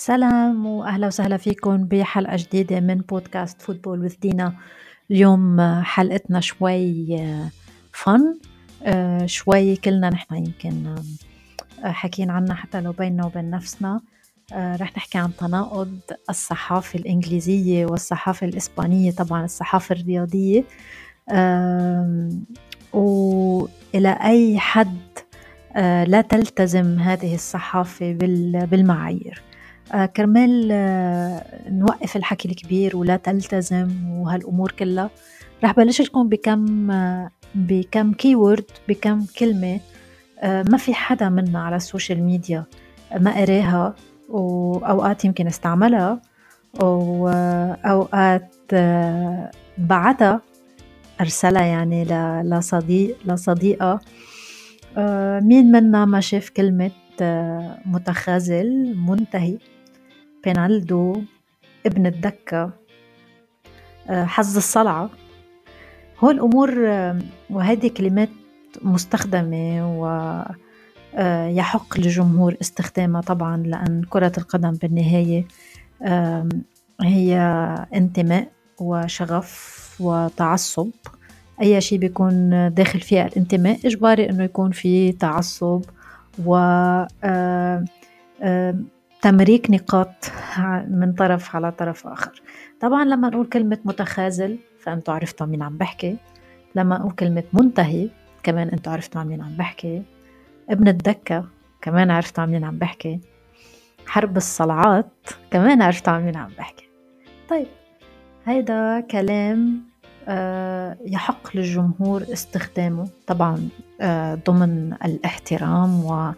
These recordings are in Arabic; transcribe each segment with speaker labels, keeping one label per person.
Speaker 1: سلام وأهلا وسهلا فيكم بحلقة جديدة من بودكاست فوتبول وذ دينا اليوم حلقتنا شوي فن شوي كلنا نحن يمكن حكينا عنها حتى لو بيننا وبين نفسنا. رح نحكي عن تناقض الصحافة الإنجليزية والصحافة الإسبانية طبعا الصحافة الرياضية. وإلى أي حد لا تلتزم هذه الصحافة بالمعايير. آه، كرمال آه، نوقف الحكي الكبير ولا تلتزم وهالأمور كلها رح بلش لكم بكم آه، بكم keyword بكم كلمة ما في حدا منا على ال social media ما قراها وأوقات يمكن استعملها واوقات بعتها أرسلها يعني لصديق لصديقة. مين منا ما شاف كلمة متخاذل منتهي. بينالدو ابن الدكة آه، حظ الصلعة. هول الأمور آه، وهذه كلمات مستخدمة ويحق آه، للجمهور استخدامها طبعا لأن كرة القدم بالنهاية هي انتماء وشغف وتعصب. أي شيء بيكون داخل فيها الانتماء إجباري إنه يكون في تعصب و تمريك نقاط من طرف على طرف آخر. طبعا لما نقول كلمة متخاذل فأنتوا عرفتوا مين عم بحكي. لما نقول كلمة منتهي كمان أنتوا عرفتوا مين عم بحكي. ابن الدكة كمان عرفتوا مين عم بحكي. حرب الصلعات كمان عرفتوا مين عم بحكي. طيب هيدا كلام آه، يحق للجمهور استخدامه طبعا آه، ضمن الاحترام و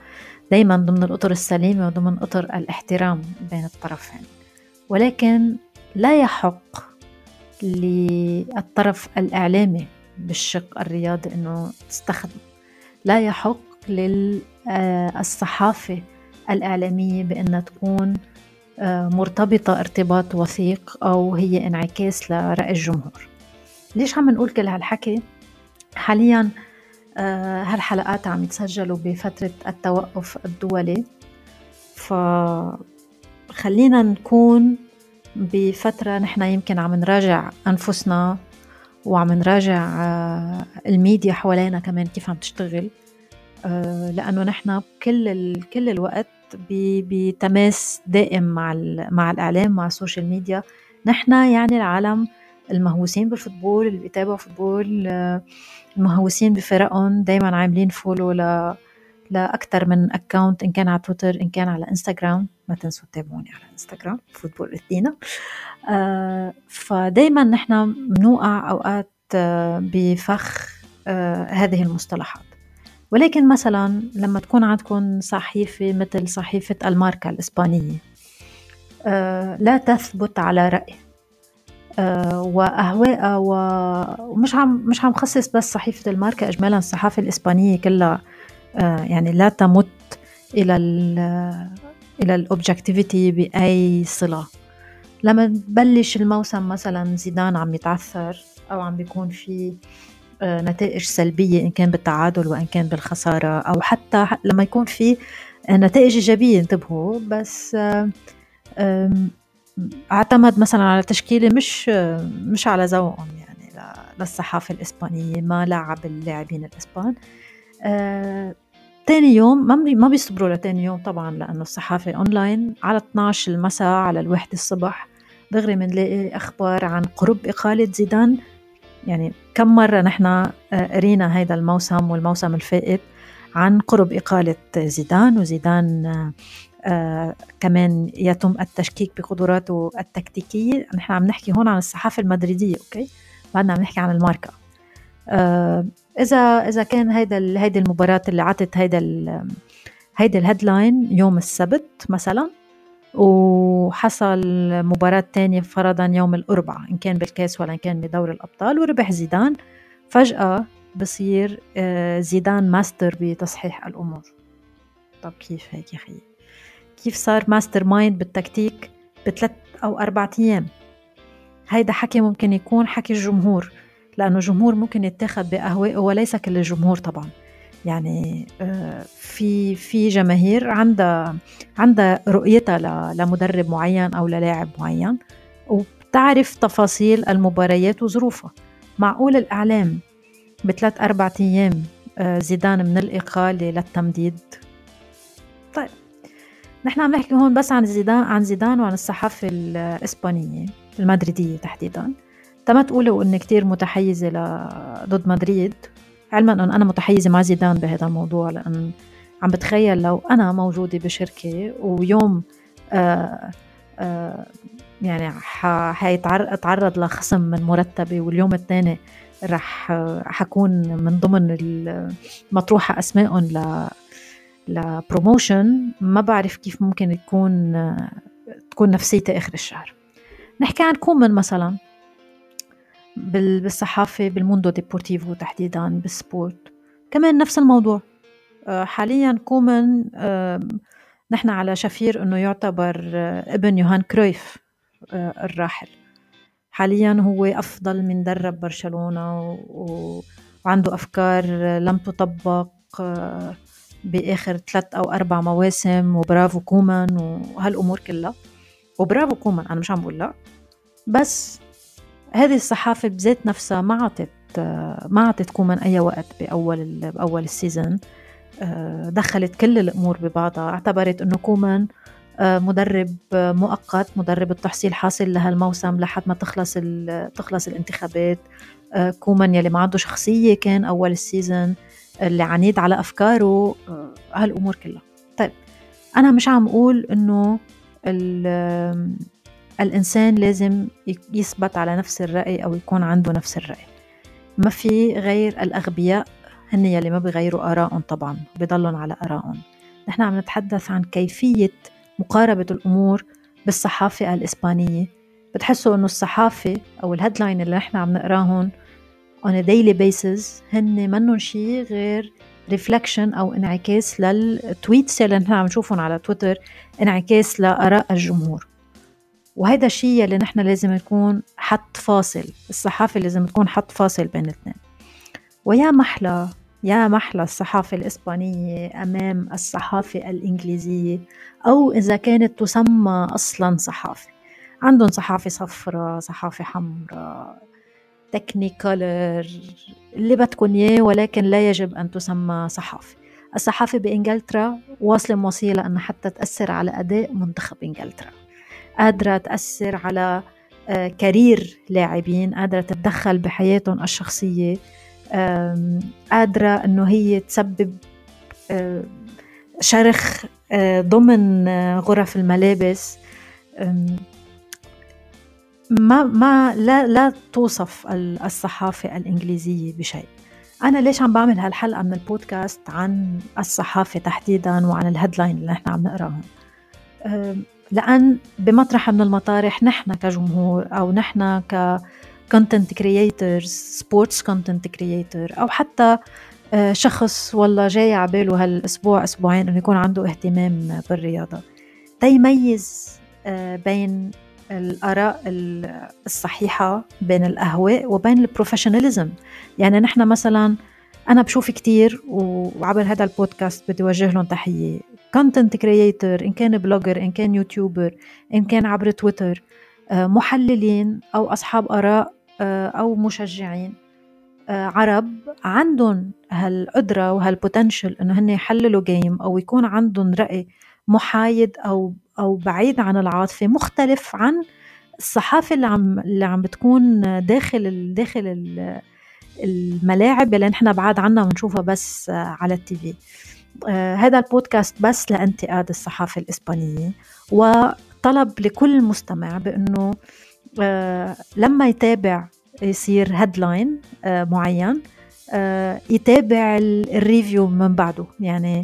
Speaker 1: دايما ضمن الأطر السليمة وضمن أطر الاحترام بين الطرفين. ولكن لا يحق للطرف الإعلامي بالشق الرياضي أنه تستخدم. لا يحق للصحافة الإعلامية بأنها تكون آه، مرتبطة ارتباط وثيق أو هي انعكاس لرأي الجمهور. ليش عم نقول كل هالحكي؟ حاليا هالحلقات عم يتسجلوا بفترة التوقف الدولي. فخلينا نكون بفترة نحن يمكن عم نراجع أنفسنا وعم نراجع آه، الميديا حوالينا كمان كيف عم تشتغل. آه، لأنه نحن كل كل الوقت بتماس دائم مع مع الإعلام مع ال social media. نحن يعني العالم المهووسين بال football اللي بيتابعوا football المهووسين بفرقهم دايما عاملين follow ل لاكثر من account إن كان على تويتر إن كان على انستغرام ما تنسوا تتابعوني على انستغرام football اثنينا آه فدايما نحن بنوقع أوقات آه بفخ آه هذه المصطلحات. ولكن مثلا لما تكون عندكم صحيفة مثل صحيفة الماركة الإسبانية آه لا تثبت على رأي. آه، واهواءها ومش عم مش عم خصص بس صحيفة الماركة اجمالا الصحافة الإسبانية كلها آه، يعني لا تمت إلى ال إلى الاوبجكتيفيتي بأي صلة. لما تبلش الموسم مثلا زيدان عم يتعثر أو عم بيكون في آه، نتائج سلبية إن كان بالتعادل وإن كان بالخسارة أو حتى لما يكون في نتائج إيجابية انتبهوا بس اعتمد مثلا على تشكيلة مش مش على ذوقهم يعني للصحافه الإسبانية ما لعب اللاعبين الإسبان. آه، تاني يوم ما ما بيصبروا لتاني يوم طبعا لأنه الصحافة أونلاين على 12 المساء على الواحدة الصبح. دغري بنلاقي أخبار عن قرب إقالة زيدان. يعني كم مرة نحن آه، قرينا هيدا الموسم والموسم الفائت عن قرب إقالة زيدان وزيدان آه، كمان يتم التشكيك بقدراته التكتيكية. نحن عم نحكي هون عن الصحافة المدريدية okay؟ بعدنا عم نحكي عن الماركة. آه إذا إذا كان هيدا هيدي المباراة اللي عطت هيدا هيدي ال headline يوم السبت مثلا وحصل مباراة تانية فرضا يوم الأربعاء إن كان بالكاس ولا إن كان بدور الأبطال وربح زيدان. فجأة بصير آه، زيدان ماستر بتصحيح الأمور. طب كيف هيك يا خيي كيف صار mastermind بالتكتيك بثلاث أو أربعة أيام. هيدا حكي ممكن يكون حكي الجمهور لأنه الجمهور ممكن يتاخد بأهوائه وليس كل الجمهور طبعا. يعني آه، في في جماهير عندها عندها رؤيتها لمدرب معين أو للاعب معين وبتعرف تفاصيل المباريات وظروفها. معقول الإعلام بثلاث أربع أيام آه، زيدان من الإقالة للتمديد؟ طيب. نحن عم نحكي هون بس عن زيدان عن زيدان وعن الصحافة الإسبانية المدريدية تحديدا. تما تقولوا إني كتير متحيزة ضد مدريد. علما إنه أنا متحيزة مع زيدان بهذا الموضوع لأن عم بتخيل لو أنا موجودة بشركة ويوم آآ آآ يعني حيتعرض لخصم من مرتبي واليوم الثاني رح حكون من ضمن المطروحة أسمائهم ل ل promotion ما بعرف كيف ممكن يكون تكون نفسيتي آخر الشهر. نحكي عن كومان مثلا. بالصحافة بالموندو ديبورتيفو تحديدا بالسبورت. كمان نفس الموضوع. آه، حاليا كومان نحن على شفير إنه يعتبر آه، ابن يوهان كرويف آه، الراحل. حاليا هو أفضل مدرب برشلونة وعنده أفكار لم تطبق بآخر ثلاث أو أربع مواسم وبرافو كومان وهالأمور كلها. وبرافو كومان أنا مش عم بقول لا. بس هذه الصحافة بذات نفسها ما عطت ما عطت كومان أي وقت بأول بأول ال season آه، دخلت كل الأمور ببعضها. اعتبرت أنه كومان آه، مدرب مؤقت مدرب التحصيل حاصل لهالموسم لحد ما تخلص تخلص الانتخابات. آه، كومان يلي ما عنده شخصية كان أول ال season اللي عنيد على أفكاره هالأمور كلها. طيب أنا مش عم أقول إنه الإنسان لازم يثبت على نفس الرأي أو يكون عنده نفس الرأي. ما في غير الأغبياء هن يلي ما بيغيروا آرائهم طبعا بضلهم على آرائهم. نحن عم نتحدث عن كيفية مقاربة الأمور بالصحافة الإسبانية. بتحسوا إنه الصحافة أو ال headline اللي نحن عم نقراهم on a daily basis. هن منهم شيء غير reflection أو انعكاس لل tweets اللي نحن عم نشوفهم على تويتر انعكاس لآراء الجمهور. وهيدا الشيء اللي نحن لازم نكون حط فاصل الصحافة لازم تكون حط فاصل بين الاثنين. ويا محلى يا محلى الصحافة الإسبانية أمام الصحافة الإنجليزية أو إذا كانت تسمى أصلا صحافة. عندهم صحافة صفراء صحافة حمراء تكنيكولر اللي بدكم إياه ولكن لا يجب أن تسمى صحافة الصحافة بإنجلترا واصلة موصية لأن حتى تأثر على أداء منتخب إنجلترا. قادرة تأثر على آه، career لاعبين قادرة تتدخل بحياتهم الشخصية قادرة أنه هي تسبب آه، شرخ آه، ضمن غرف الملابس. ما ما لا لا توصف الصحافة الإنجليزية بشيء. أنا ليش عم بعمل هالحلقة من البودكاست عن الصحافة تحديدا وعن ال headline اللي نحن عم نقراهم؟ لأن بمطرح من المطارح نحن كجمهور أو نحن ك content creators sports content creator أو حتى شخص والله جاي على باله هالأسبوع أسبوعين إنه يكون عنده اهتمام بالرياضة. تمييز بين الآراء الصحيحة بين الأهواء وبين ال professionalism. يعني نحن مثلا أنا بشوف كتير وعبر هذا البودكاست بدي أوجه لهم تحية. content creator إن كان blogger إن كان YouTuber إن كان عبر تويتر آه، محللين أو أصحاب آراء آه، أو مشجعين آه، عرب عندهم هالقدرة وهال potential إنه هن يحللوا game أو يكون عندهم رأي محايد أو أو بعيد عن العاطفة مختلف عن الصحافة اللي عم اللي عم بتكون داخل داخل الملاعب اللي نحن بعاد عنها ونشوفها بس على ال TV. آه، هذا البودكاست بس لانتقاد الصحافة الإسبانية وطلب لكل مستمع بأنه آه، لما يتابع يصير headline آه، معين يتابع ال review من بعده. يعني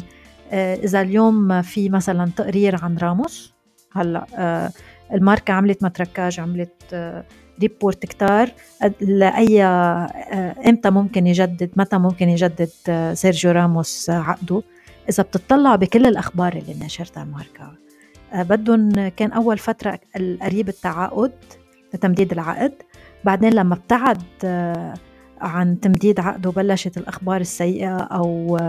Speaker 1: إذا اليوم في مثلا تقرير عن راموس هلأ الماركة عملت متركاج عملت report كتار لأي إمتى ممكن يجدد متى ممكن يجدد سيرجيو راموس عقده؟ إذا بتطلع بكل الأخبار اللي نشرتها الماركة آه، بدهم كان أول فترة قريب التعاقد لتمديد العقد بعدين لما ابتعد آه، عن تمديد عقده بلشت الأخبار السيئة أو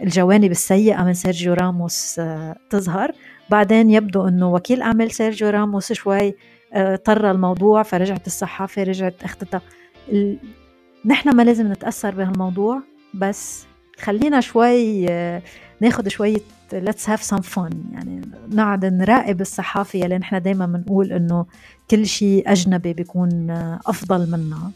Speaker 1: الجوانب السيئة من سيرجيو راموس آه، تظهر. بعدين يبدو أنه وكيل أعمال سيرجيو راموس شوي آه، طر الموضوع فرجعت الصحافة رجعت اختتها نحن ما لازم نتأثر بهالموضوع بس خلينا شوي آه، ناخد شوية let's have some fun. يعني نقعد نراقب الصحافة يلي نحن دايما بنقول إنه كل شيء أجنبي بيكون أفضل منا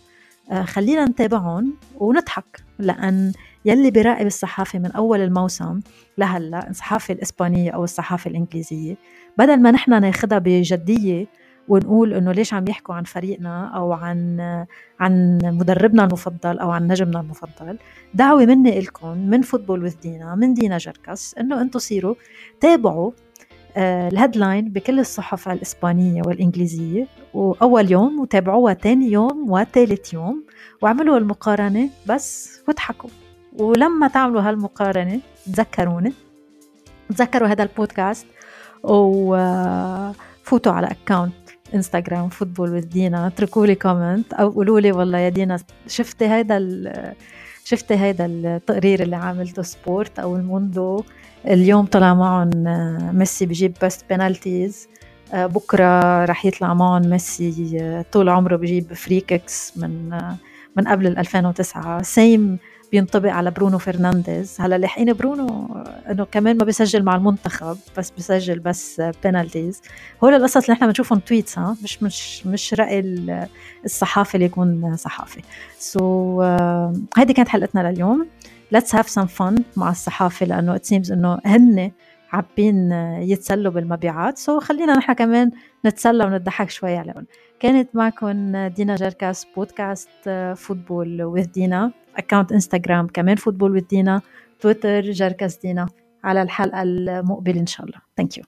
Speaker 1: خلينا نتابعهم ونضحك لأن يلي بيراقب الصحافة من أول الموسم لهلأ الصحافة الإسبانية أو الصحافة الإنجليزية بدل ما نحن ناخدها بجدية ونقول إنه ليش عم يحكوا عن فريقنا أو عن عن مدربنا المفضل أو عن نجمنا المفضل دعوة مني لكم من Football with Dina من دينا جركس إنه أنتم صيروا تابعوا آه، ال headline بكل الصحف الإسبانية والإنجليزية وأول يوم وتابعوها تاني يوم وثالث يوم واعملوا المقارنة بس واضحكوا. ولما تعملوا هالمقارنة تذكروني تذكروا هذا البودكاست وفوتوا على account انستغرام Football with Dina اتركوا لي comment أو قولوا لي والله يا دينا شفتي هيدا شفتي هيدا التقرير اللي عاملته سبورت أو الموندو اليوم طلع معهم آه، ميسي بجيب best penalties آه، بكرة رح يطلع معهم ميسي آه، طول عمره بجيب free kicks من من قبل 2009 same بينطبق على برونو فرنانديز. هلا لاحقين برونو إنه كمان ما بيسجل مع المنتخب بس بيسجل بس penalties. هول القصص اللي إحنا بنشوفهم tweets ها مش مش مش رأي الصحافي اللي يكون صحافي. so, uh, هيدي كانت حلقتنا لليوم. Let's have some fun مع الصحافه لأنه it seems إنه هن حابين يتسلوا بالمبيعات. so خلينا نحن كمان نتسلى ونضحك شوي عليهم. كانت معكم دينا جركاس بودكاست football with دينا. account انستغرام كمان football with دينا تويتر جركاس دينا على الحلقة المقبلة إن شاء الله. thank you